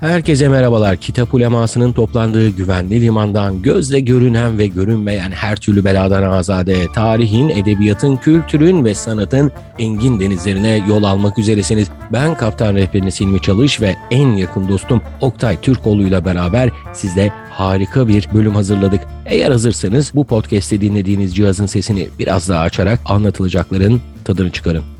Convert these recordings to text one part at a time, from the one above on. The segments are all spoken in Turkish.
Herkese merhabalar. Kitap ulemasının toplandığı güvenli limandan gözle görünen ve görünmeyen her türlü beladan azade, tarihin, edebiyatın, kültürün ve sanatın engin denizlerine yol almak üzeresiniz. Ben Kaptan Rehberiniz Hilmi Çalış ve en yakın dostum Oktay Türkoğlu ile beraber size harika bir bölüm hazırladık. Eğer hazırsanız bu podcast'te dinlediğiniz cihazın sesini biraz daha açarak anlatılacakların tadını çıkarın.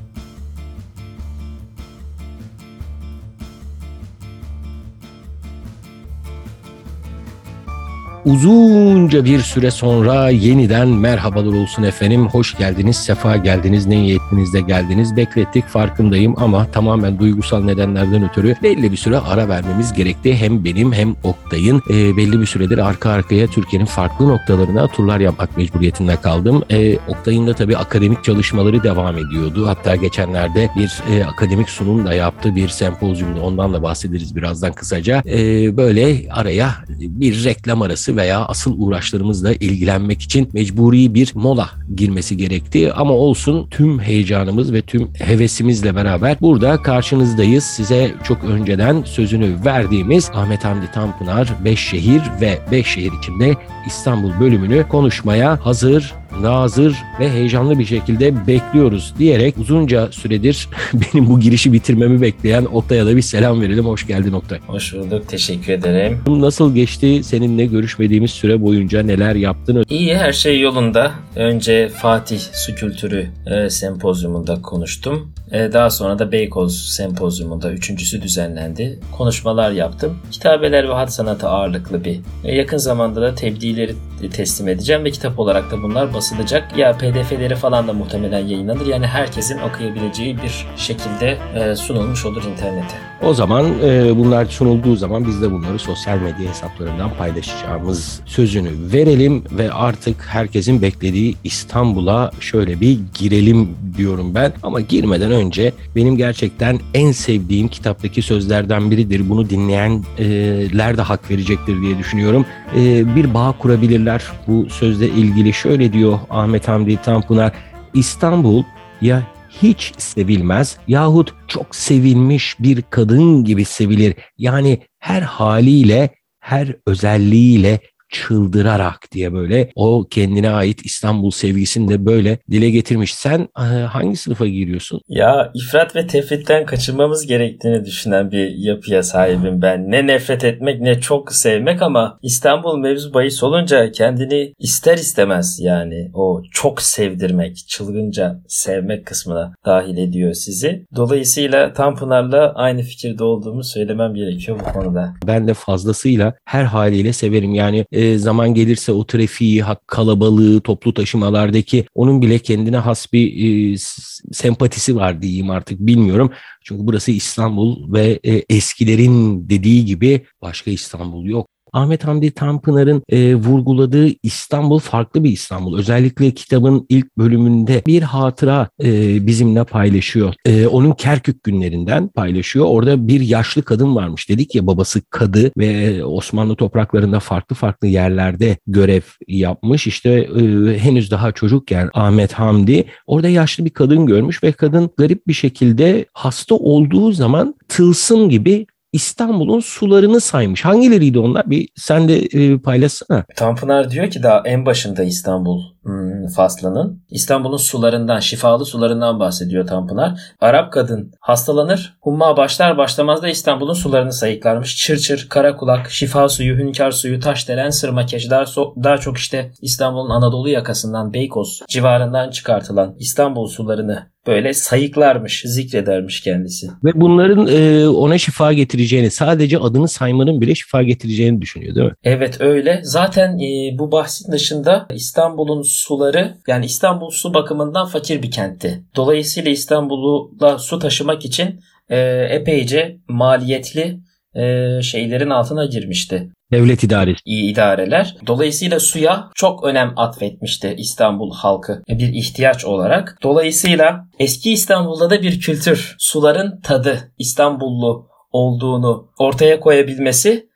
Uzunca bir süre sonra yeniden merhabalar olsun efendim. Hoş geldiniz, sefa geldiniz, ne niyetinizde geldiniz. Beklettik farkındayım ama tamamen duygusal nedenlerden ötürü belli bir süre ara vermemiz gerekti. Hem benim hem Oktay'ın e, belli bir süredir arka arkaya Türkiye'nin farklı noktalarına turlar yapmak mecburiyetinde kaldım. E, Oktay'ın da tabii akademik çalışmaları devam ediyordu. Hatta geçenlerde bir e, akademik sunum da yaptı bir sempozyumda. Ondan da bahsederiz birazdan kısaca. E, böyle araya bir reklam arası veya asıl uğraşlarımızla ilgilenmek için mecburi bir mola girmesi gerekti. Ama olsun tüm heyecanımız ve tüm hevesimizle beraber burada karşınızdayız. Size çok önceden sözünü verdiğimiz Ahmet Hamdi Tanpınar 5 şehir ve 5 şehir içinde İstanbul bölümünü konuşmaya hazır nazır ve heyecanlı bir şekilde bekliyoruz diyerek uzunca süredir benim bu girişi bitirmemi bekleyen Oktay'a da bir selam verelim. Hoş geldin Oktay. Hoş bulduk. Teşekkür ederim. Nasıl geçti seninle görüşmediğimiz süre boyunca neler yaptın? İyi her şey yolunda. Önce Fatih Su Kültürü e, sempozyumunda konuştum. E, daha sonra da Beykoz sempozyumunda üçüncüsü düzenlendi. Konuşmalar yaptım. Kitabeler ve hat sanatı ağırlıklı bir. E, yakın zamanda da tebliğleri teslim edeceğim ve kitap olarak da bunlar basılacak. Ya pdf'leri falan da muhtemelen yayınlanır. Yani herkesin okuyabileceği bir şekilde e, sunulmuş olur internete. O zaman e, bunlar sunulduğu zaman biz de bunları sosyal medya hesaplarından paylaşacağımız sözünü verelim ve artık herkesin beklediği İstanbul'a şöyle bir girelim diyorum ben. Ama girmeden önce benim gerçekten en sevdiğim kitaptaki sözlerden biridir. Bunu dinleyenler de hak verecektir diye düşünüyorum. E, bir bağ kurabilirler bu sözle ilgili. Şöyle diyor Ahmet Hamdi Tanpınar. İstanbul ya hiç sevilmez yahut çok sevilmiş bir kadın gibi sevilir. Yani her haliyle, her özelliğiyle çıldırarak diye böyle o kendine ait İstanbul sevgisini de böyle dile getirmiş. Sen e, hangi sınıfa giriyorsun? Ya ifrat ve tefritten kaçınmamız gerektiğini düşünen bir yapıya sahibim ben. Ne nefret etmek ne çok sevmek ama İstanbul mevzu bahis olunca kendini ister istemez yani o çok sevdirmek, çılgınca sevmek kısmına dahil ediyor sizi. Dolayısıyla Tanpınar'la aynı fikirde olduğumu söylemem gerekiyor bu konuda. Ben de fazlasıyla her haliyle severim. Yani e, zaman gelirse o trafiği, kalabalığı, toplu taşımalardaki onun bile kendine has bir e, sempatisi var diyeyim artık bilmiyorum. Çünkü burası İstanbul ve e, eskilerin dediği gibi başka İstanbul yok. Ahmet Hamdi Tanpınar'ın e, vurguladığı İstanbul farklı bir İstanbul. Özellikle kitabın ilk bölümünde bir hatıra e, bizimle paylaşıyor. E, onun Kerkük günlerinden paylaşıyor. Orada bir yaşlı kadın varmış. Dedik ya babası kadı ve Osmanlı topraklarında farklı farklı yerlerde görev yapmış. İşte e, henüz daha çocukken Ahmet Hamdi orada yaşlı bir kadın görmüş ve kadın garip bir şekilde hasta olduğu zaman tılsım gibi İstanbul'un sularını saymış. Hangileriydi onlar? Bir sen de e, paylaşsana. Tanpınar diyor ki daha en başında İstanbul hmm, faslının İstanbul'un sularından, şifalı sularından bahsediyor Tanpınar. Arap kadın hastalanır. Humma başlar başlamaz da İstanbul'un sularını sayıklarmış. Çırçır, karakulak, şifa suyu, hünkar suyu, taşdelen, sırmakeş daha, so- daha çok işte İstanbul'un Anadolu yakasından Beykoz civarından çıkartılan İstanbul sularını böyle sayıklarmış, zikredermiş kendisi. Ve bunların e, ona şifa getireceğini, sadece adını saymanın bile şifa getireceğini düşünüyor değil mi? Evet öyle. Zaten e, bu bahsin dışında İstanbul'un suları yani İstanbul su bakımından fakir bir kentti. Dolayısıyla İstanbul'a su taşımak için e, epeyce maliyetli e, şeylerin altına girmişti. Devlet idaresi. İyi idareler. Dolayısıyla suya çok önem atfetmişti İstanbul halkı bir ihtiyaç olarak. Dolayısıyla eski İstanbul'da da bir kültür, suların tadı İstanbullu olduğunu ortaya koyabilmesi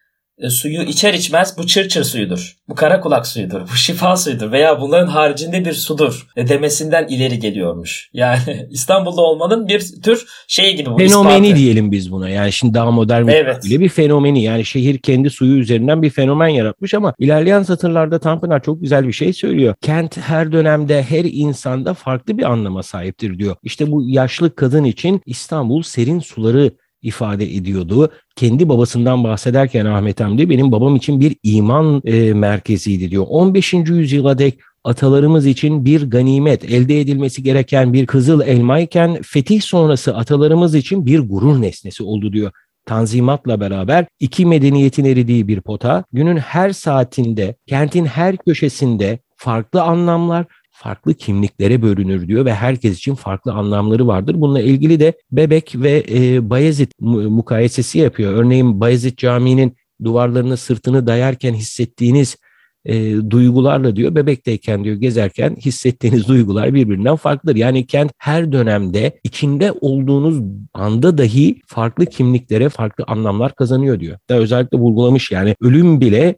e, suyu içer içmez bu çırçır suyudur. Bu kara kulak suyudur. Bu şifa suyudur veya bunların haricinde bir sudur e, demesinden ileri geliyormuş. Yani İstanbul'da olmanın bir tür şey gibi bu fenomeni ispatı. diyelim biz buna. Yani şimdi daha modern bir Evet. bile bir fenomeni. Yani şehir kendi suyu üzerinden bir fenomen yaratmış ama ilerleyen satırlarda Tanpınar çok güzel bir şey söylüyor. Kent her dönemde her insanda farklı bir anlama sahiptir diyor. İşte bu yaşlı kadın için İstanbul serin suları ifade ediyordu. Kendi babasından bahsederken Ahmet Hamdi benim babam için bir iman e, merkeziydi diyor. 15. yüzyıla dek atalarımız için bir ganimet, elde edilmesi gereken bir kızıl elmayken fetih sonrası atalarımız için bir gurur nesnesi oldu diyor. Tanzimatla beraber iki medeniyetin eridiği bir pota, günün her saatinde, kentin her köşesinde farklı anlamlar, farklı kimliklere bölünür diyor ve herkes için farklı anlamları vardır. Bununla ilgili de Bebek ve e, Bayezid mu- mukayesesi yapıyor. Örneğin Bayezid Camii'nin duvarlarına sırtını dayarken hissettiğiniz e, duygularla diyor bebekteyken diyor gezerken hissettiğiniz duygular birbirinden farklıdır. Yani kent her dönemde içinde olduğunuz anda dahi farklı kimliklere farklı anlamlar kazanıyor diyor. Da özellikle vurgulamış yani ölüm bile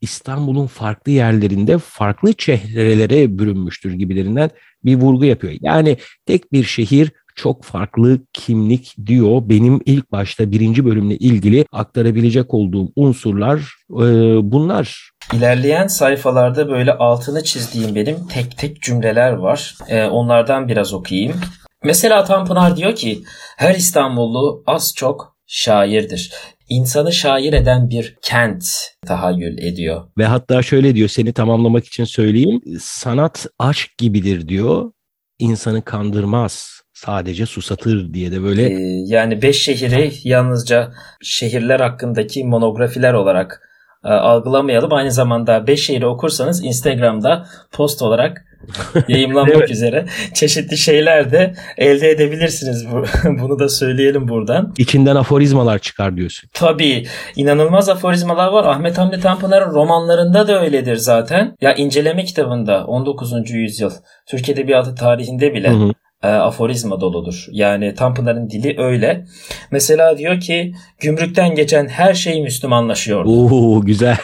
İstanbul'un farklı yerlerinde farklı çehrelere bürünmüştür gibilerinden bir vurgu yapıyor. Yani tek bir şehir çok farklı kimlik diyor. Benim ilk başta birinci bölümle ilgili aktarabilecek olduğum unsurlar e, bunlar. İlerleyen sayfalarda böyle altını çizdiğim benim tek tek cümleler var. Ee, onlardan biraz okuyayım. Mesela Tanpınar diyor ki her İstanbullu az çok şairdir. İnsanı şair eden bir kent tahayyül ediyor. Ve hatta şöyle diyor seni tamamlamak için söyleyeyim. Sanat aşk gibidir diyor. İnsanı kandırmaz. Sadece susatır diye de böyle Ee, yani beş şehri yalnızca şehirler hakkındaki monografiler olarak e, algılamayalım. Aynı zamanda beş şehri okursanız Instagram'da post olarak yayınlanmak Evet. üzere çeşitli şeyler de elde edebilirsiniz. Bu- Bunu da söyleyelim buradan. içinden aforizmalar çıkar diyorsun. Tabii inanılmaz aforizmalar var. Ahmet Hamdi Tanpınar'ın romanlarında da öyledir zaten. Ya inceleme kitabında 19. yüzyıl Türk Edebiyatı tarihinde bile Hı hı. E, aforizma doludur. Yani Tanpınar'ın dili öyle. Mesela diyor ki gümrükten geçen her şey Müslümanlaşıyor. Oo güzel.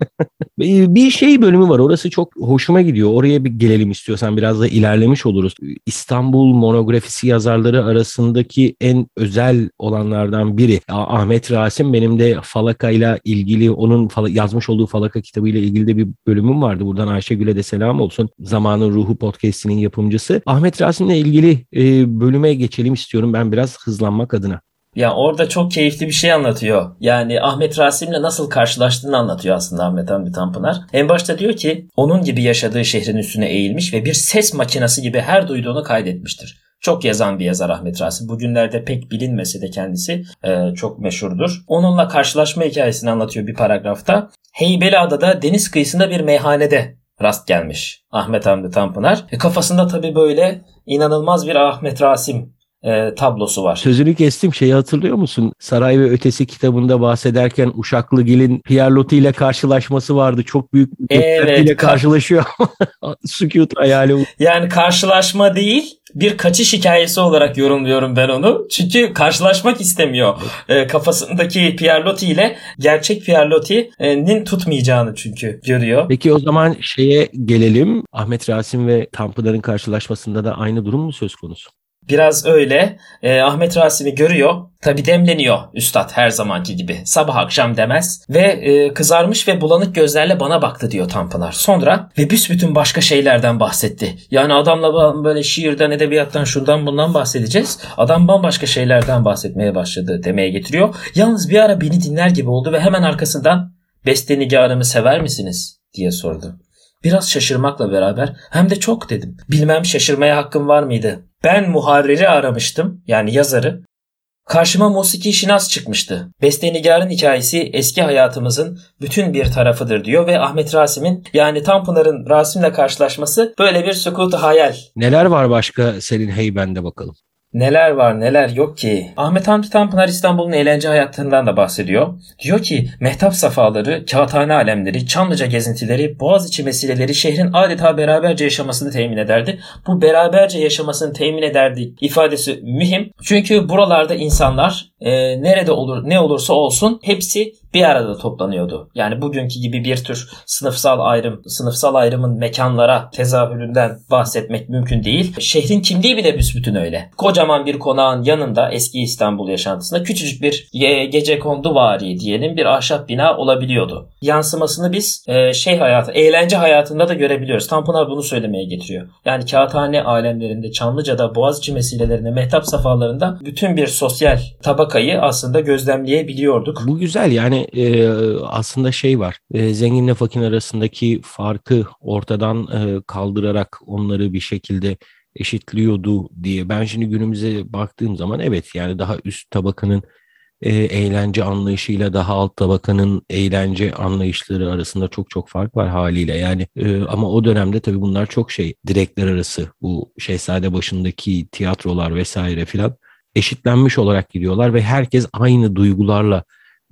Bir şey bölümü var. Orası çok hoşuma gidiyor. Oraya bir gelelim istiyorsan biraz da ilerlemiş oluruz. İstanbul monografisi yazarları arasındaki en özel olanlardan biri. Ah- Ahmet Rasim benim de Falaka ile ilgili onun yazmış olduğu Falaka kitabıyla ilgili de bir bölümüm vardı. Buradan Ayşegül'e de selam olsun. Zamanın Ruhu podcast'inin yapımcısı. Ahmet Rasim'le ilgili e, bölüme geçelim istiyorum ben biraz hızlanmak adına. Ya orada çok keyifli bir şey anlatıyor. Yani Ahmet Rasim'le nasıl karşılaştığını anlatıyor aslında Ahmet Hamdi Tanpınar. En başta diyor ki onun gibi yaşadığı şehrin üstüne eğilmiş ve bir ses makinesi gibi her duyduğunu kaydetmiştir. Çok yazan bir yazar Ahmet Rasim. Bugünlerde pek bilinmese de kendisi e, çok meşhurdur. Onunla karşılaşma hikayesini anlatıyor bir paragrafta. Heybeliada'da deniz kıyısında bir meyhanede rast gelmiş Ahmet Hamdi Tanpınar. E, kafasında tabii böyle inanılmaz bir Ahmet Rasim e, tablosu var. Sözünü kestim şeyi hatırlıyor musun? Saray ve Ötesi kitabında bahsederken Uşaklıgil'in Pierre Loti ile karşılaşması vardı. Çok büyük bir Evet, ka- karşılaşıyor. Sükut hayali. Yani karşılaşma değil bir kaçış hikayesi olarak yorumluyorum ben onu. Çünkü karşılaşmak istemiyor. Ee, kafasındaki Pierre Loti ile gerçek Pierre Loti'nin tutmayacağını çünkü görüyor. Peki o zaman şeye gelelim. Ahmet Rasim ve Tanpınar'ın karşılaşmasında da aynı durum mu söz konusu? Biraz öyle. Ee, Ahmet Rasim'i görüyor. Tabi demleniyor üstad her zamanki gibi. Sabah akşam demez. Ve e, kızarmış ve bulanık gözlerle bana baktı diyor Tanpınar. Sonra ve büsbütün başka şeylerden bahsetti. Yani adamla böyle şiirden, edebiyattan, şundan bundan bahsedeceğiz. Adam bambaşka şeylerden bahsetmeye başladı demeye getiriyor. Yalnız bir ara beni dinler gibi oldu ve hemen arkasından bestenigarımı sever misiniz diye sordu. Biraz şaşırmakla beraber hem de çok dedim. Bilmem şaşırmaya hakkım var mıydı? Ben muharriri aramıştım yani yazarı. Karşıma musiki şinas çıkmıştı. Bestenigarın hikayesi eski hayatımızın bütün bir tarafıdır diyor ve Ahmet Rasim'in yani Tanpınar'ın Rasim'le karşılaşması böyle bir sükutu hayal. Neler var başka senin heybende bakalım. Neler var neler yok ki. Ahmet Hamdi Tanpınar İstanbul'un eğlence hayatlarından da bahsediyor. Diyor ki mehtap safaları, kağıthane alemleri, Çamlıca gezintileri, Boğaziçi meseleleri şehrin adeta beraberce yaşamasını temin ederdi. Bu beraberce yaşamasını temin ederdi ifadesi mühim. Çünkü buralarda insanlar e, nerede olur ne olursa olsun hepsi bir arada toplanıyordu. Yani bugünkü gibi bir tür sınıfsal ayrım, sınıfsal ayrımın mekanlara tezahüründen bahsetmek mümkün değil. Şehrin kimliği bile büsbütün öyle. Kocaman bir konağın yanında eski İstanbul yaşantısında küçücük bir gece kondu vari diyelim bir ahşap bina olabiliyordu. Yansımasını biz e, şey hayatı, eğlence hayatında da görebiliyoruz. Tanpınar bunu söylemeye getiriyor. Yani kağıthane alemlerinde, Çamlıca'da, Boğaziçi mesilelerinde, mehtap safhalarında bütün bir sosyal tabakayı aslında gözlemleyebiliyorduk. Bu güzel yani e, aslında şey var. E, zenginle fakir arasındaki farkı ortadan e, kaldırarak onları bir şekilde eşitliyordu diye. Ben şimdi günümüze baktığım zaman evet yani daha üst tabakanın e, eğlence anlayışıyla daha alt tabakanın eğlence anlayışları arasında çok çok fark var haliyle. Yani e, ama o dönemde tabii bunlar çok şey direkler arası bu Şehzade başındaki tiyatrolar vesaire filan eşitlenmiş olarak gidiyorlar ve herkes aynı duygularla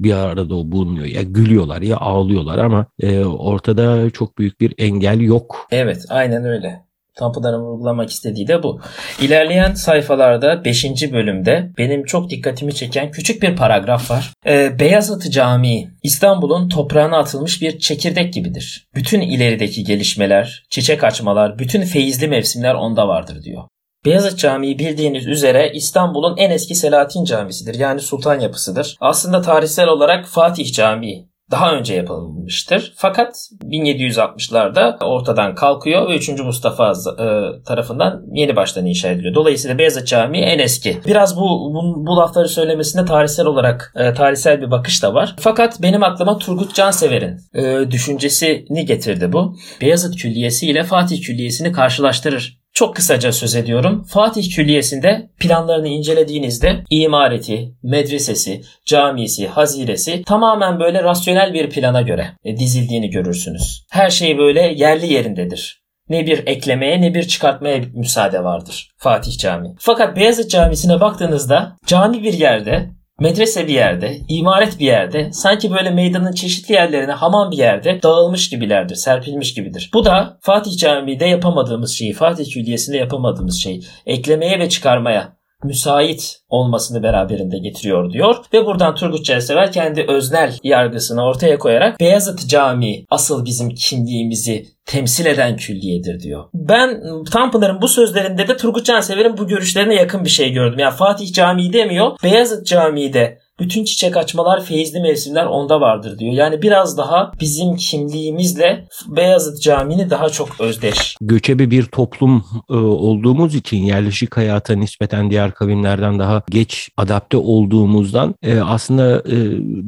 bir arada bulunuyor. Ya gülüyorlar ya ağlıyorlar ama e, ortada çok büyük bir engel yok. Evet aynen öyle. Tanpınar'ın vurgulamak istediği de bu. İlerleyen sayfalarda 5. bölümde benim çok dikkatimi çeken küçük bir paragraf var. Ee, Beyazıt Camii İstanbul'un toprağına atılmış bir çekirdek gibidir. Bütün ilerideki gelişmeler, çiçek açmalar, bütün feyizli mevsimler onda vardır diyor. Beyazıt Camii bildiğiniz üzere İstanbul'un en eski Selahattin Camisidir. Yani sultan yapısıdır. Aslında tarihsel olarak Fatih Camii daha önce yapılmıştır. Fakat 1760'larda ortadan kalkıyor ve 3. Mustafa e, tarafından yeni baştan inşa ediliyor. Dolayısıyla Beyazıt Camii en eski. Biraz bu bu, bu lafları söylemesinde tarihsel olarak e, tarihsel bir bakış da var. Fakat benim aklıma Turgut Cansever'in e, düşüncesini getirdi bu. Beyazıt Külliyesi ile Fatih Külliyesi'ni karşılaştırır. Çok kısaca söz ediyorum. Fatih Külliyesi'nde planlarını incelediğinizde imareti, medresesi, camisi, haziresi tamamen böyle rasyonel bir plana göre e, dizildiğini görürsünüz. Her şey böyle yerli yerindedir. Ne bir eklemeye ne bir çıkartmaya müsaade vardır Fatih Camii. Fakat Beyazıt Camisi'ne baktığınızda cami bir yerde medrese bir yerde, imaret bir yerde, sanki böyle meydanın çeşitli yerlerine hamam bir yerde dağılmış gibilerdir, serpilmiş gibidir. Bu da Fatih Camii'de yapamadığımız şeyi, Fatih Külliyesi'nde yapamadığımız şeyi eklemeye ve çıkarmaya müsait olmasını beraberinde getiriyor diyor. Ve buradan Turgut Celsever kendi öznel yargısını ortaya koyarak Beyazıt Camii asıl bizim kimliğimizi temsil eden külliyedir diyor. Ben Tanpınar'ın bu sözlerinde de Turgut Cansever'in bu görüşlerine yakın bir şey gördüm. Yani Fatih Camii demiyor, Beyazıt Camii'de bütün çiçek açmalar, feyizli mevsimler onda vardır diyor. Yani biraz daha bizim kimliğimizle Beyazıt Camii'ni daha çok özdeş. Göçebe bir toplum e, olduğumuz için yerleşik hayata nispeten diğer kavimlerden daha geç adapte olduğumuzdan e, aslında e,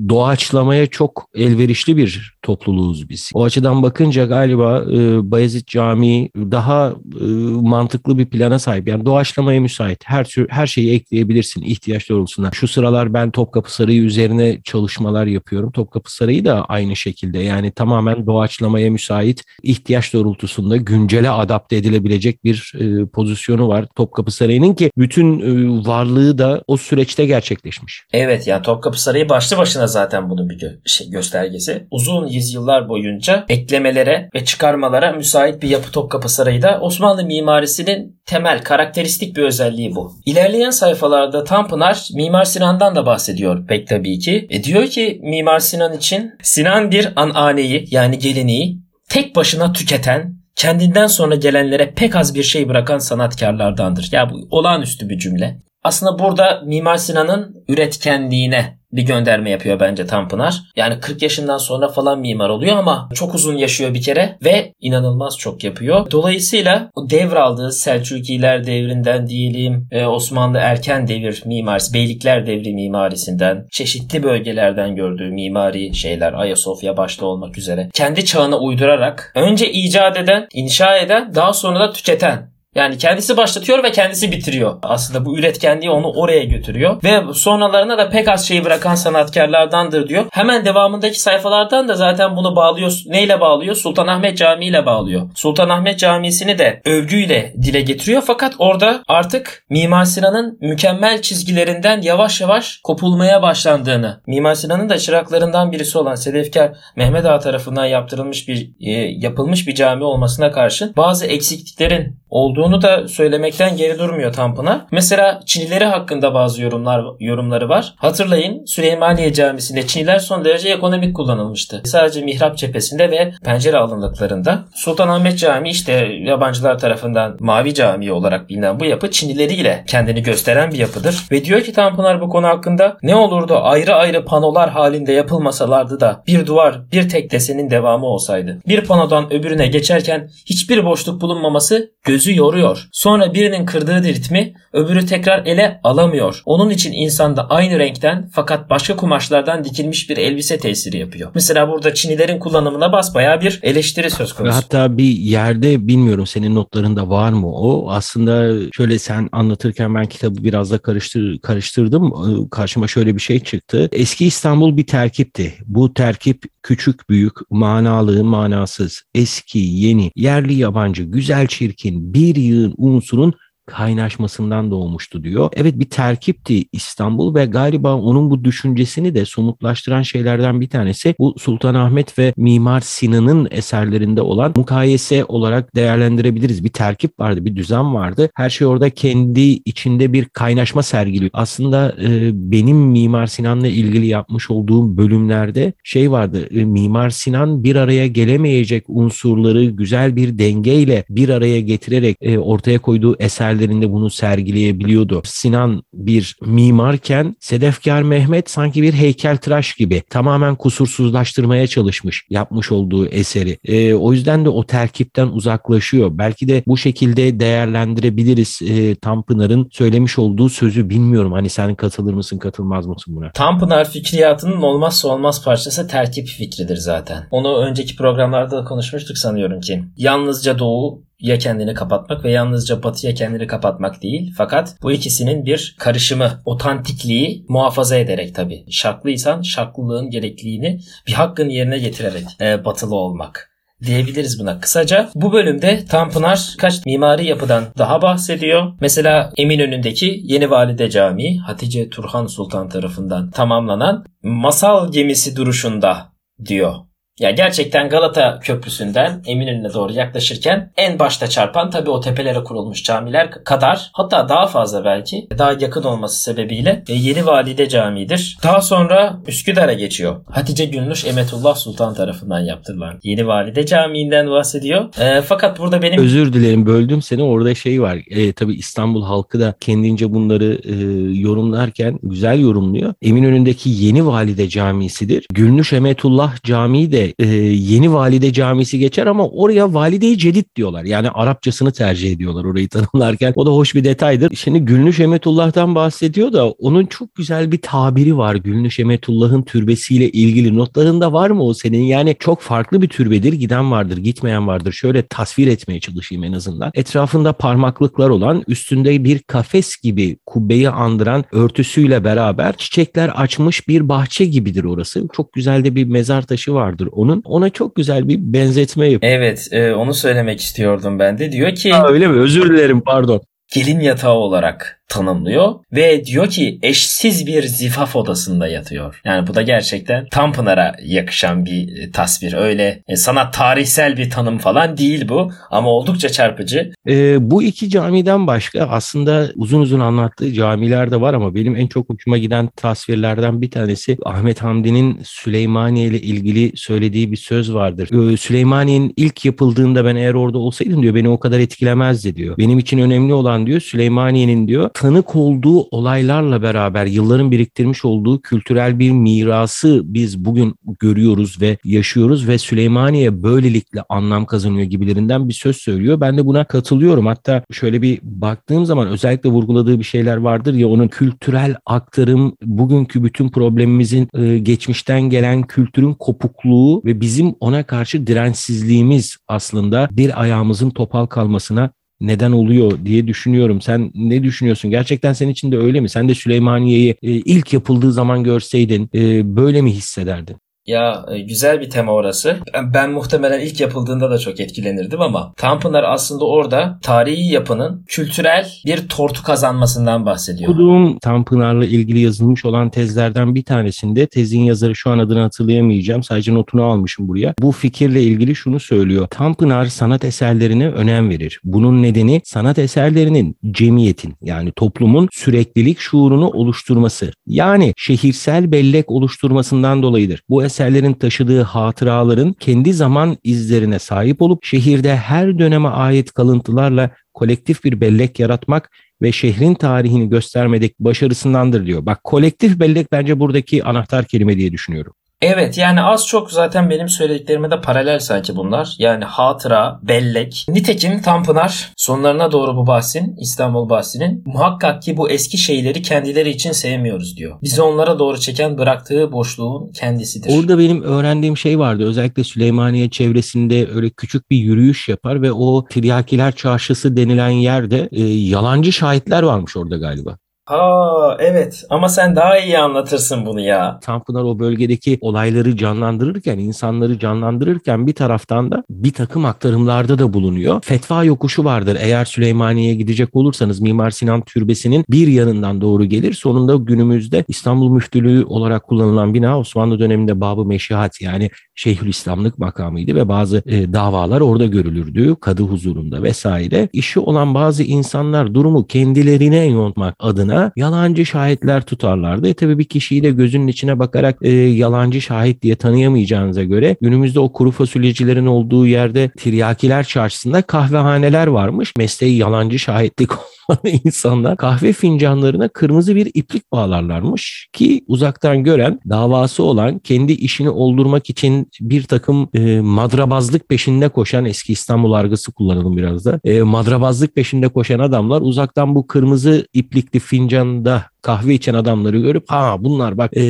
doğaçlamaya çok elverişli bir topluluğuz biz. O açıdan bakınca galiba e, Bayezid Camii daha e, mantıklı bir plana sahip. Yani doğaçlamaya müsait. Her tür her şeyi ekleyebilirsin ihtiyaç doğrultusunda. Şu sıralar ben Topkapı Sarayı üzerine çalışmalar yapıyorum. Topkapı Sarayı da aynı şekilde. Yani tamamen doğaçlamaya müsait ihtiyaç doğrultusunda güncele adapte edilebilecek bir e, pozisyonu var Topkapı Sarayı'nın ki bütün e, varlığı da o süreçte gerçekleşmiş. Evet yani Topkapı Sarayı başlı başına zaten bunun bir gö- şey, göstergesi. Uzun yüzyıllar boyunca eklemelere ve çıkarmalara müsait bir yapı Topkapı Sarayı da Osmanlı mimarisinin temel karakteristik bir özelliği bu. İlerleyen sayfalarda Tanpınar Mimar Sinan'dan da bahsediyor pek tabii ki. E diyor ki Mimar Sinan için Sinan bir ananeyi yani geleneği tek başına tüketen kendinden sonra gelenlere pek az bir şey bırakan sanatkarlardandır. Ya bu olağanüstü bir cümle. Aslında burada Mimar Sinan'ın üretkenliğine bir gönderme yapıyor bence Tanpınar. Yani 40 yaşından sonra falan mimar oluyor ama çok uzun yaşıyor bir kere ve inanılmaz çok yapıyor. Dolayısıyla o devraldığı Selçukiler devrinden diyelim e, Osmanlı erken devir mimarisi, Beylikler devri mimarisinden, çeşitli bölgelerden gördüğü mimari şeyler Ayasofya başta olmak üzere kendi çağına uydurarak önce icat eden, inşa eden, daha sonra da tüketen yani kendisi başlatıyor ve kendisi bitiriyor. Aslında bu üretkenliği onu oraya götürüyor. Ve sonralarına da pek az şeyi bırakan sanatkarlardandır diyor. Hemen devamındaki sayfalardan da zaten bunu bağlıyor. Neyle bağlıyor? Sultanahmet Camii ile bağlıyor. Sultanahmet Camii'sini de övgüyle dile getiriyor. Fakat orada artık Mimar Sinan'ın mükemmel çizgilerinden yavaş yavaş kopulmaya başlandığını, Mimar Sinan'ın da çıraklarından birisi olan Sedefkar Mehmet Ağa tarafından yaptırılmış bir e, yapılmış bir cami olmasına karşın bazı eksikliklerin olduğunu da söylemekten geri durmuyor Tanpınar. Mesela Çinileri hakkında bazı yorumlar yorumları var. Hatırlayın Süleymaniye Camisi'nde Çiniler son derece ekonomik kullanılmıştı. Sadece mihrap cephesinde ve pencere alınlıklarında. Sultanahmet Camii işte yabancılar tarafından Mavi Camii olarak bilinen bu yapı Çinileriyle kendini gösteren bir yapıdır. Ve diyor ki Tanpınar bu konu hakkında ne olurdu ayrı ayrı panolar halinde yapılmasalardı da bir duvar bir tek desenin devamı olsaydı. Bir panodan öbürüne geçerken hiçbir boşluk bulunmaması gözü yoruyor. Sonra birinin kırdığı ritmi öbürü tekrar ele alamıyor. Onun için insanda aynı renkten fakat başka kumaşlardan dikilmiş bir elbise tesiri yapıyor. Mesela burada Çinilerin kullanımına basbayağı bir eleştiri söz konusu. hatta bir yerde bilmiyorum senin notlarında var mı o? Aslında şöyle sen anlatırken ben kitabı biraz da karıştır, karıştırdım. Ee, Karşıma şöyle bir şey çıktı. Eski İstanbul bir terkipti. Bu terkip küçük büyük, manalı manasız, eski yeni, yerli yabancı, güzel çirkin bir yığın unsurun kaynaşmasından doğmuştu diyor. Evet bir terkipti İstanbul ve galiba onun bu düşüncesini de somutlaştıran şeylerden bir tanesi bu Sultanahmet ve Mimar Sinan'ın eserlerinde olan mukayese olarak değerlendirebiliriz. Bir terkip vardı, bir düzen vardı. Her şey orada kendi içinde bir kaynaşma sergiliyor. Aslında e, benim Mimar Sinan'la ilgili yapmış olduğum bölümlerde şey vardı. e, Mimar Sinan bir araya gelemeyecek unsurları güzel bir dengeyle bir araya getirerek e, ortaya koyduğu eserlerinde bunu sergileyebiliyordu. Sinan bir mimarken Sedefkar Mehmet sanki bir heykeltıraş gibi tamamen kusursuzlaştırmaya çalışmış yapmış olduğu eseri. E, o yüzden de o terkipten uzaklaşıyor. Belki de bu şekilde değerlendirebiliriz e, Tanpınar'ın söylemiş olduğu sözü bilmiyorum. Hani sen katılır mısın katılmaz mısın buna? Tanpınar fikriyatının olmazsa olmaz parçası terkip fikridir zaten. Onu önceki programlarda da konuşmuştuk sanıyorum ki. Yalnızca doğu ya kendini kapatmak ve yalnızca batıya kendini kapatmak değil. Fakat bu ikisinin bir karışımı, otantikliği muhafaza ederek tabii. Şarklıysan şarklılığın gerekliliğini bir hakkın yerine getirerek e, batılı olmak diyebiliriz buna. Kısaca bu bölümde Tanpınar kaç mimari yapıdan daha bahsediyor. Mesela Eminönü'ndeki Yeni Valide Camii Hatice Turhan Sultan tarafından tamamlanan masal gemisi duruşunda diyor. Ya gerçekten Galata Köprüsü'nden Eminönü'ne doğru yaklaşırken en başta çarpan tabii o tepelere kurulmuş camiler kadar hatta daha fazla belki daha yakın olması sebebiyle e, Yeni Valide Camii'dir. Daha sonra Üsküdar'a geçiyor. Hatice Gülnuş Emetullah Sultan tarafından yaptırılan Yeni Valide Camii'nden bahsediyor. E, fakat burada benim Özür dilerim böldüm seni orada şey var. E, tabii İstanbul halkı da kendince bunları e, yorumlarken güzel yorumluyor. Eminönü'ndeki Yeni Valide Camisi'dir. Gülnüş Emetullah Camii de e, Yeni Valide Camisi geçer ama oraya Valide-i Cedid diyorlar. Yani Arapçasını tercih ediyorlar orayı tanımlarken. O da hoş bir detaydır. Şimdi Gülnüş Emetullah'tan bahsediyor da onun çok güzel bir tabiri var. Gülnüş Emetullah'ın türbesiyle ilgili notlarında var mı o senin? Yani çok farklı bir türbedir. Giden vardır, gitmeyen vardır. Şöyle tasvir etmeye çalışayım en azından. Etrafında parmaklıklar olan, üstünde bir kafes gibi kubbeyi andıran örtüsüyle beraber çiçekler açmış bir bahçe gibidir orası. Çok güzel de bir mezar taşı vardır onun. Ona çok güzel bir benzetme yapıyor. evet e, onu söylemek istiyordum ben de. Diyor ki Ha, öyle mi? Özür dilerim pardon. gelin yatağı olarak tanımlıyor ve diyor ki eşsiz bir zifaf odasında yatıyor. Yani bu da gerçekten Tanpınar'a yakışan bir e, tasvir. Öyle e, sanat tarihsel bir tanım falan değil bu ama oldukça çarpıcı. Ee, bu iki camiden başka aslında uzun uzun anlattığı camiler de var ama benim en çok hoşuma giden tasvirlerden bir tanesi Ahmet Hamdi'nin Süleymaniye ile ilgili söylediği bir söz vardır. Ee, Süleymaniye'nin ilk yapıldığında ben eğer orada olsaydım diyor beni o kadar etkilemezdi diyor. Benim için önemli olan diyor Süleymaniye'nin diyor tanık olduğu olaylarla beraber yılların biriktirmiş olduğu kültürel bir mirası biz bugün görüyoruz ve yaşıyoruz ve Süleymaniye böylelikle anlam kazanıyor gibilerinden bir söz söylüyor. Ben de buna katılıyorum. Hatta şöyle bir baktığım zaman özellikle vurguladığı bir şeyler vardır ya onun kültürel aktarım bugünkü bütün problemimizin e, geçmişten gelen kültürün kopukluğu ve bizim ona karşı dirençsizliğimiz aslında bir ayağımızın topal kalmasına neden oluyor diye düşünüyorum. Sen ne düşünüyorsun? Gerçekten senin için de öyle mi? Sen de Süleymaniye'yi e, ilk yapıldığı zaman görseydin e, böyle mi hissederdin? Ya e, güzel bir tema orası. Ben, ben muhtemelen ilk yapıldığında da çok etkilenirdim ama Tanpınar aslında orada tarihi yapının kültürel bir tortu kazanmasından bahsediyor. Okuduğum Tanpınar'la ilgili yazılmış olan tezlerden bir tanesinde tezin yazarı şu an adını hatırlayamayacağım. Sadece notunu almışım buraya. Bu fikirle ilgili şunu söylüyor. Tanpınar sanat eserlerine önem verir. Bunun nedeni sanat eserlerinin cemiyetin yani toplumun süreklilik şuurunu oluşturması. Yani şehirsel bellek oluşturmasından dolayıdır. Bu eserlerin taşıdığı hatıraların kendi zaman izlerine sahip olup şehirde her döneme ait kalıntılarla kolektif bir bellek yaratmak ve şehrin tarihini göstermedeki başarısındandır diyor. Bak kolektif bellek bence buradaki anahtar kelime diye düşünüyorum. Evet yani az çok zaten benim söylediklerime de paralel sanki bunlar. Yani hatıra, bellek. Nitekim Tanpınar sonlarına doğru bu bahsin, İstanbul bahsinin muhakkak ki bu eski şeyleri kendileri için sevmiyoruz diyor. Bizi onlara doğru çeken bıraktığı boşluğun kendisidir. Orada benim öğrendiğim şey vardı. Özellikle Süleymaniye çevresinde öyle küçük bir yürüyüş yapar ve o Tiryakiler Çarşısı denilen yerde e, yalancı şahitler varmış orada galiba. Aa evet ama sen daha iyi anlatırsın bunu ya. Tanpınar o bölgedeki olayları canlandırırken, insanları canlandırırken bir taraftan da bir takım aktarımlarda da bulunuyor. Fetva yokuşu vardır. Eğer Süleymaniye'ye gidecek olursanız Mimar Sinan Türbesi'nin bir yanından doğru gelir. Sonunda günümüzde İstanbul Müftülüğü olarak kullanılan bina Osmanlı döneminde Babı Meşihat yani Şeyhülislamlık makamıydı ve bazı e, davalar orada görülürdü. Kadı huzurunda vesaire. İşi olan bazı insanlar durumu kendilerine yontmak adına yalancı şahitler tutarlardı. E tabii bir kişiyi de gözünün içine bakarak e, yalancı şahit diye tanıyamayacağınıza göre günümüzde o kuru fasulyecilerin olduğu yerde Tiryakiler Çarşısı'nda kahvehaneler varmış. Mesleği yalancı şahitlik olan insanlar kahve fincanlarına kırmızı bir iplik bağlarlarmış ki uzaktan gören davası olan kendi işini oldurmak için bir takım e, madrabazlık peşinde koşan eski İstanbul argısı kullanalım biraz da e, madrabazlık peşinde koşan adamlar uzaktan bu kırmızı iplikli fincanda kahve içen adamları görüp ha bunlar bak e,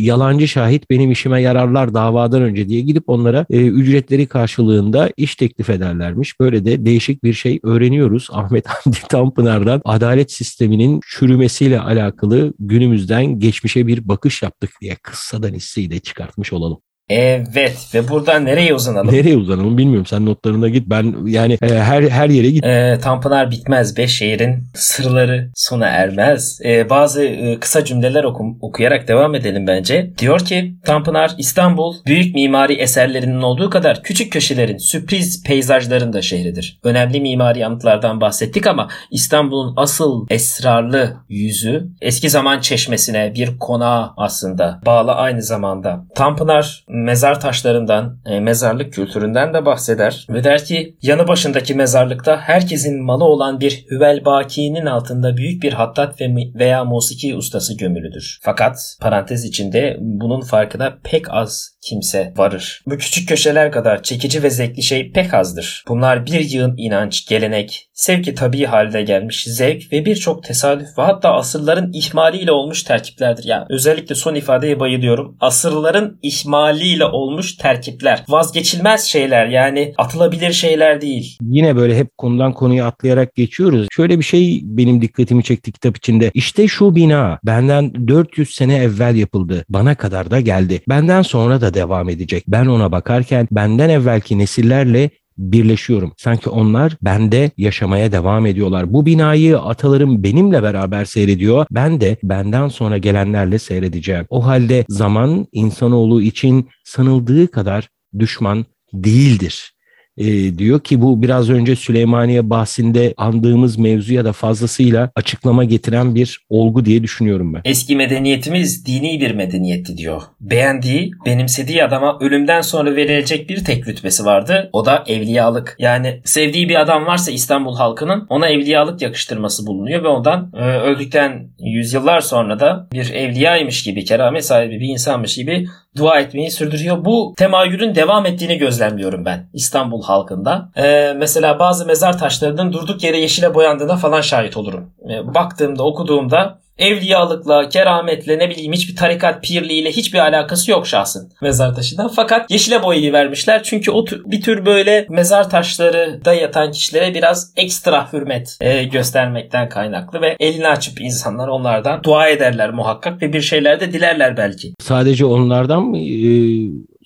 yalancı şahit benim işime yararlar davadan önce diye gidip onlara e, ücretleri karşılığında iş teklif ederlermiş. Böyle de değişik bir şey öğreniyoruz. Ahmet Hamdi Tanpınar'dan adalet sisteminin çürümesiyle alakalı günümüzden geçmişe bir bakış yaptık diye kıssadan hisseyi de çıkartmış olalım. Evet ve buradan nereye uzanalım? Nereye uzanalım bilmiyorum. Sen notlarına git. Ben yani e, her her yere git. E, Tanpınar bitmez. Beş şehrin sırları sona ermez. E, bazı e, kısa cümleler okum, okuyarak devam edelim bence. Diyor ki Tanpınar İstanbul büyük mimari eserlerinin olduğu kadar küçük köşelerin sürpriz peyzajların da şehridir. Önemli mimari anıtlardan bahsettik ama İstanbul'un asıl esrarlı yüzü eski zaman çeşmesine bir konağa aslında bağlı aynı zamanda. Tanpınar mezar taşlarından, e, mezarlık kültüründen de bahseder ve der ki yanı başındaki mezarlıkta herkesin malı olan bir Hüvel Baki'nin altında büyük bir hattat ve veya musiki ustası gömülüdür. Fakat parantez içinde bunun farkına pek az kimse varır. Bu küçük köşeler kadar çekici ve zevkli şey pek azdır. Bunlar bir yığın inanç, gelenek, sevki tabii halde gelmiş zevk ve birçok tesadüf ve hatta asırların ihmaliyle olmuş terkiplerdir. Yani özellikle son ifadeye bayılıyorum. Asırların ihmaliyle olmuş terkipler. Vazgeçilmez şeyler yani atılabilir şeyler değil. Yine böyle hep konudan konuya atlayarak geçiyoruz. Şöyle bir şey benim dikkatimi çekti kitap içinde. İşte şu bina benden 400 sene evvel yapıldı. Bana kadar da geldi. Benden sonra da devam edecek. Ben ona bakarken benden evvelki nesillerle birleşiyorum. Sanki onlar bende yaşamaya devam ediyorlar. Bu binayı atalarım benimle beraber seyrediyor. Ben de benden sonra gelenlerle seyredeceğim. O halde zaman insanoğlu için sanıldığı kadar düşman değildir e, diyor ki bu biraz önce Süleymaniye bahsinde andığımız mevzuya da fazlasıyla açıklama getiren bir olgu diye düşünüyorum ben. Eski medeniyetimiz dini bir medeniyetti diyor. Beğendiği, benimsediği adama ölümden sonra verilecek bir tek rütbesi vardı. O da evliyalık. Yani sevdiği bir adam varsa İstanbul halkının ona evliyalık yakıştırması bulunuyor ve ondan e, öldükten yüzyıllar sonra da bir evliyaymış gibi, keramet sahibi bir insanmış gibi dua etmeyi sürdürüyor. Bu temayülün devam ettiğini gözlemliyorum ben İstanbul halkında. Ee, mesela bazı mezar taşlarının durduk yere yeşile boyandığına falan şahit olurum. Ee, baktığımda, okuduğumda Evliyalıkla, kerametle ne bileyim hiçbir tarikat pirliğiyle hiçbir alakası yok şahsın mezar taşından. Fakat yeşile boyayı vermişler. Çünkü o bir tür böyle mezar taşları da yatan kişilere biraz ekstra hürmet e, göstermekten kaynaklı ve elini açıp insanlar onlardan dua ederler muhakkak ve bir şeyler de dilerler belki. Sadece onlardan mı e,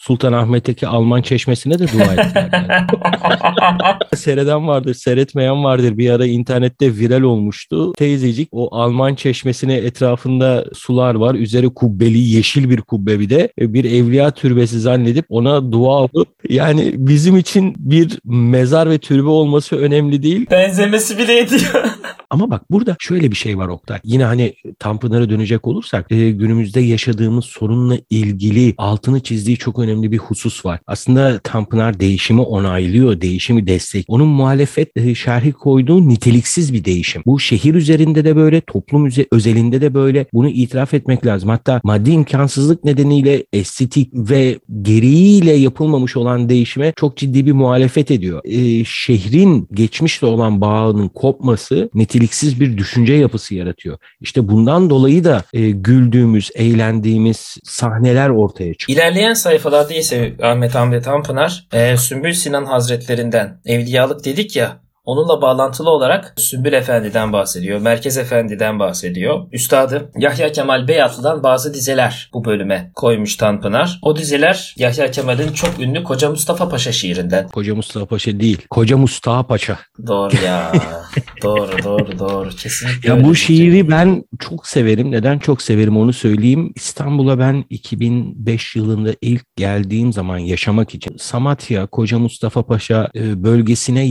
Sultanahmet'teki Alman çeşmesine de dua ettiler. Yani. Seyreden vardır, seyretmeyen vardır. Bir ara internette viral olmuştu. Teyzecik o Alman çeşmesine etrafında sular var. Üzeri kubbeli yeşil bir kubbe bir de e, bir evliya türbesi zannedip ona dua alıp yani bizim için bir mezar ve türbe olması önemli değil. Benzemesi bile ediyor. Ama bak burada şöyle bir şey var Oktay. Yine hani Tanpınar'a dönecek olursak e, günümüzde yaşadığımız sorunla ilgili altını çizdiği çok önemli bir husus var. Aslında Tanpınar değişimi onaylıyor, değişimi destek. Onun muhalefet e, şerhi koyduğu niteliksiz bir değişim. Bu şehir üzerinde de böyle, toplum özelinde de böyle. Bunu itiraf etmek lazım. Hatta maddi imkansızlık nedeniyle estetik ve gereğiyle yapılmamış olan değişime çok ciddi bir muhalefet ediyor. E, şehrin geçmişle olan bağının kopması niteliksiz bir düşünce yapısı yaratıyor. İşte bundan dolayı da e, güldüğümüz, eğlendiğimiz sahneler ortaya çıkıyor. İlerleyen sayfalarda ise Ahmet Hamdi Tanpınar e, Sümbül Sinan Hazretlerinden evliyalık dedik ya Onunla bağlantılı olarak Sümbül Efendi'den bahsediyor. Merkez Efendi'den bahsediyor. Üstadı Yahya Kemal Beyatlı'dan bazı dizeler bu bölüme koymuş Tanpınar. O dizeler Yahya Kemal'in çok ünlü Koca Mustafa Paşa şiirinden. Koca Mustafa Paşa değil, Koca Mustafa Paşa. Doğru ya. doğru doğru doğru. Kesinlikle Ya bu şey. şiiri ben çok severim. Neden çok severim onu söyleyeyim. İstanbul'a ben 2005 yılında ilk geldiğim zaman yaşamak için Samatya, Koca Mustafa Paşa e, bölgesine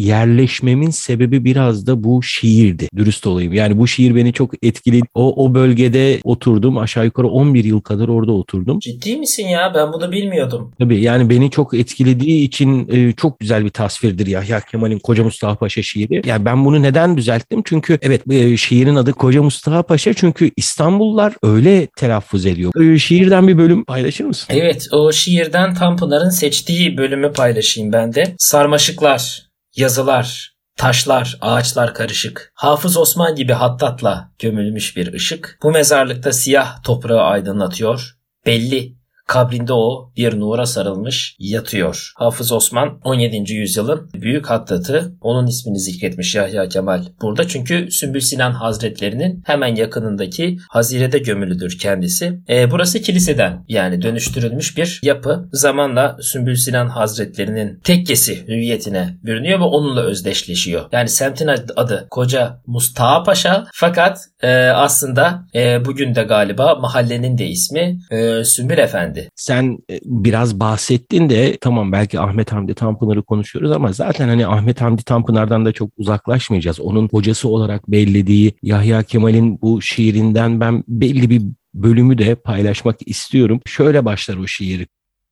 yerleşmemin sebebi biraz da bu şiirdi. Dürüst olayım. Yani bu şiir beni çok etkiledi. O, o bölgede oturdum. Aşağı yukarı 11 yıl kadar orada oturdum. Ciddi misin ya? Ben bunu bilmiyordum. Tabii yani beni çok etkilediği için e, çok güzel bir tasvirdir Yahya Kemal'in Koca Mustafa Paşa şiiri. Yani ben bunu neden düzelttim? Çünkü evet e, şiirin adı Koca Mustafa Paşa çünkü İstanbullular öyle telaffuz ediyor. E, şiirden bir bölüm paylaşır mısın? Evet o şiirden Tanpınar'ın seçtiği bölümü paylaşayım ben de. Sarmaşıklar, yazılar, taşlar, ağaçlar karışık. Hafız Osman gibi hattatla gömülmüş bir ışık. Bu mezarlıkta siyah toprağı aydınlatıyor. Belli kabrinde o bir nura sarılmış yatıyor. Hafız Osman 17. yüzyılın büyük hattatı. Onun ismini zikretmiş Yahya Kemal burada. Çünkü Sümbül Sinan Hazretlerinin hemen yakınındaki Hazire'de gömülüdür kendisi. E, burası kiliseden yani dönüştürülmüş bir yapı. Zamanla Sümbül Sinan Hazretlerinin tekkesi hüviyetine bürünüyor ve onunla özdeşleşiyor. Yani semtin adı, Koca Mustafa Paşa fakat e, aslında e, bugün de galiba mahallenin de ismi e, Sümbül Efendi. Sen e, biraz bahsettin de tamam belki Ahmet Hamdi Tanpınar'ı konuşuyoruz ama zaten hani Ahmet Hamdi Tanpınar'dan da çok uzaklaşmayacağız. Onun hocası olarak bellediği Yahya Kemal'in bu şiirinden ben belli bir bölümü de paylaşmak istiyorum. Şöyle başlar o şiir.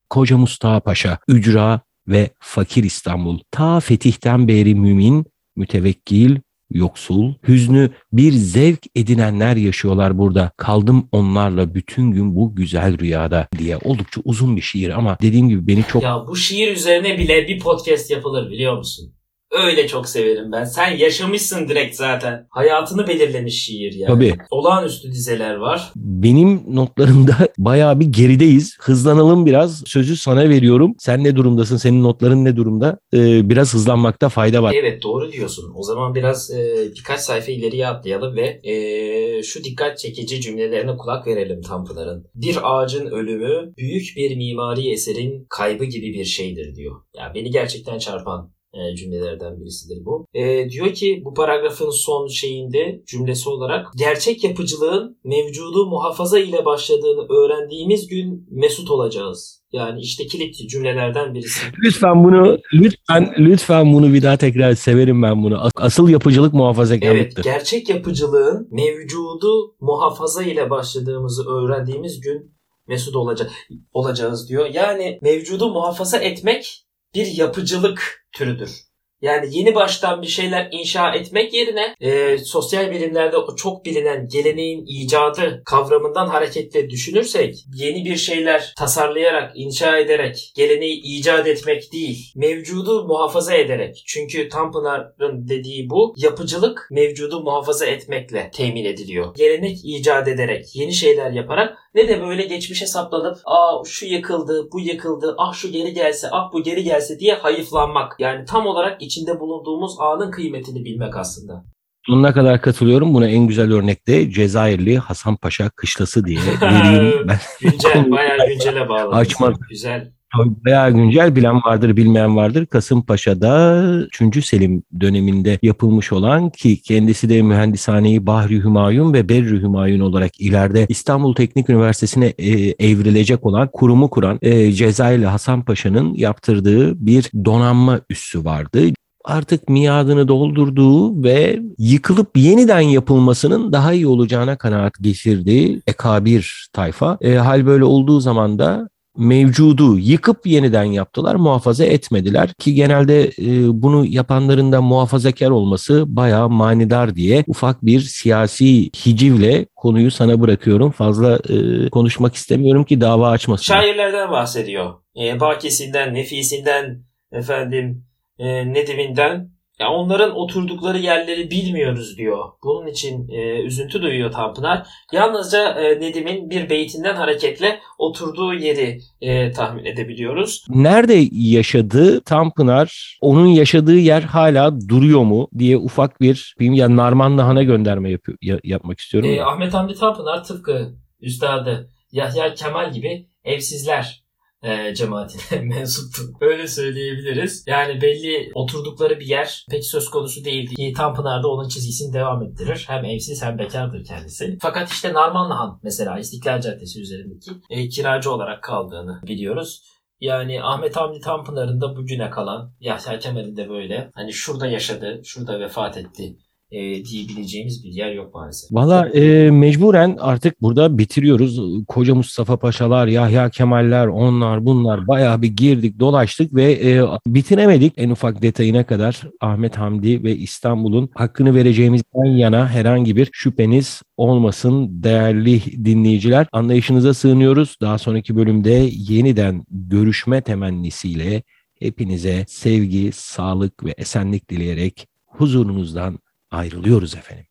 Koca Mustafa Paşa, ücra ve fakir İstanbul. Ta fetihten beri mümin, mütevekkil, yoksul, hüznü bir zevk edinenler yaşıyorlar burada. Kaldım onlarla bütün gün bu güzel rüyada diye oldukça uzun bir şiir ama dediğim gibi beni çok Ya bu şiir üzerine bile bir podcast yapılır biliyor musun? Öyle çok severim ben. Sen yaşamışsın direkt zaten. Hayatını belirlemiş şiir yani. Tabii. Olağanüstü dizeler var. benim notlarımda bayağı bir gerideyiz. Hızlanalım biraz. Sözü sana veriyorum. Sen ne durumdasın? Senin notların ne durumda? Ee, biraz hızlanmakta fayda var. Evet doğru diyorsun. O zaman biraz e, birkaç sayfa ileriye atlayalım ve e, şu dikkat çekici cümlelerine kulak verelim Tanpınar'ın. Bir ağacın ölümü büyük bir mimari eserin kaybı gibi bir şeydir diyor. Ya beni gerçekten çarpan cümlelerden birisidir bu. E, diyor ki bu paragrafın son şeyinde cümlesi olarak gerçek yapıcılığın mevcudu muhafaza ile başladığını öğrendiğimiz gün mesut olacağız. Yani işte kilit cümlelerden birisi. Lütfen bunu lütfen lütfen bunu bir daha tekrar severim ben bunu. As- Asıl yapıcılık Evet, muhafazakarlıktır. gerçek yapıcılığın mevcudu muhafaza ile başladığımızı öğrendiğimiz gün mesut olacak olacağız diyor. Yani mevcudu muhafaza etmek bir yapıcılık türüdür. Yani yeni baştan bir şeyler inşa etmek yerine e, sosyal bilimlerde o çok bilinen geleneğin icadı kavramından hareketle düşünürsek yeni bir şeyler tasarlayarak, inşa ederek geleneği icat etmek değil, mevcudu muhafaza ederek. Çünkü Tanpınar'ın dediği bu yapıcılık mevcudu muhafaza etmekle temin ediliyor. Gelenek icat ederek, yeni şeyler yaparak ne de böyle geçmişe saplanıp aa şu yıkıldı, bu yıkıldı, ah şu geri gelse, ah bu geri gelse diye hayıflanmak. Yani tam olarak içinde bulunduğumuz anın kıymetini bilmek aslında. Sonuna kadar katılıyorum. Buna en güzel örnek de Cezayirli Hasan Paşa kışlası diye vereyim. Ben Güncel, bayağı güncele bağlı. Açmaz. Güzel. Bayağı güncel bilen vardır bilmeyen vardır. Kasımpaşa'da 3. Selim döneminde yapılmış olan ki kendisi de mühendishaneyi Bahri Hümayun ve Berri Hümayun olarak ileride İstanbul Teknik Üniversitesi'ne e, evrilecek olan kurumu kuran e, Cezayirli Hasan Paşa'nın yaptırdığı bir donanma üssü vardı artık miadını doldurduğu ve yıkılıp yeniden yapılmasının daha iyi olacağına kanaat geçirdiği ekabir tayfa. E, hal böyle olduğu zaman da mevcudu yıkıp yeniden yaptılar, muhafaza etmediler ki genelde e, bunu yapanların da muhafazakar olması bayağı manidar diye ufak bir siyasi hicivle konuyu sana bırakıyorum. Fazla e, konuşmak istemiyorum ki dava açmasın. Şairlerden bahsediyor. E, Bakisinden, Nefisinden, efendim e, Nedim'inden ya onların oturdukları yerleri bilmiyoruz diyor. Bunun için e, üzüntü duyuyor Tanpınar. Yalnızca e, Nedim'in bir beytinden hareketle oturduğu yeri e, tahmin edebiliyoruz. Nerede yaşadı Tanpınar? Onun yaşadığı yer hala duruyor mu diye ufak bir ya Narman Nahan'a gönderme yapıyor, ya, yapmak istiyorum. E, Ahmet Hamdi Tanpınar tıpkı üstadı Yahya Kemal gibi evsizler e, cemaatine mensuptu. Öyle söyleyebiliriz. Yani belli oturdukları bir yer pek söz konusu değildi. Ki Tanpınar'da onun çizgisini devam ettirir. Hem evsiz hem bekardır kendisi. Fakat işte Narmanlı Han mesela İstiklal Caddesi üzerindeki e, kiracı olarak kaldığını biliyoruz. Yani Ahmet Hamdi Tanpınar'ın da bugüne kalan Yahya Kemal'in de böyle hani şurada yaşadı, şurada vefat etti e, diyebileceğimiz bir yer yok maalesef. Valla e, mecburen artık burada bitiriyoruz. Koca Mustafa Paşalar, Yahya Kemaller, onlar bunlar bayağı bir girdik dolaştık ve e, bitiremedik en ufak detayına kadar Ahmet Hamdi ve İstanbul'un hakkını vereceğimizden yana herhangi bir şüpheniz olmasın değerli dinleyiciler. Anlayışınıza sığınıyoruz. Daha sonraki bölümde yeniden görüşme temennisiyle hepinize sevgi, sağlık ve esenlik dileyerek huzurunuzdan ayrılıyoruz efendim.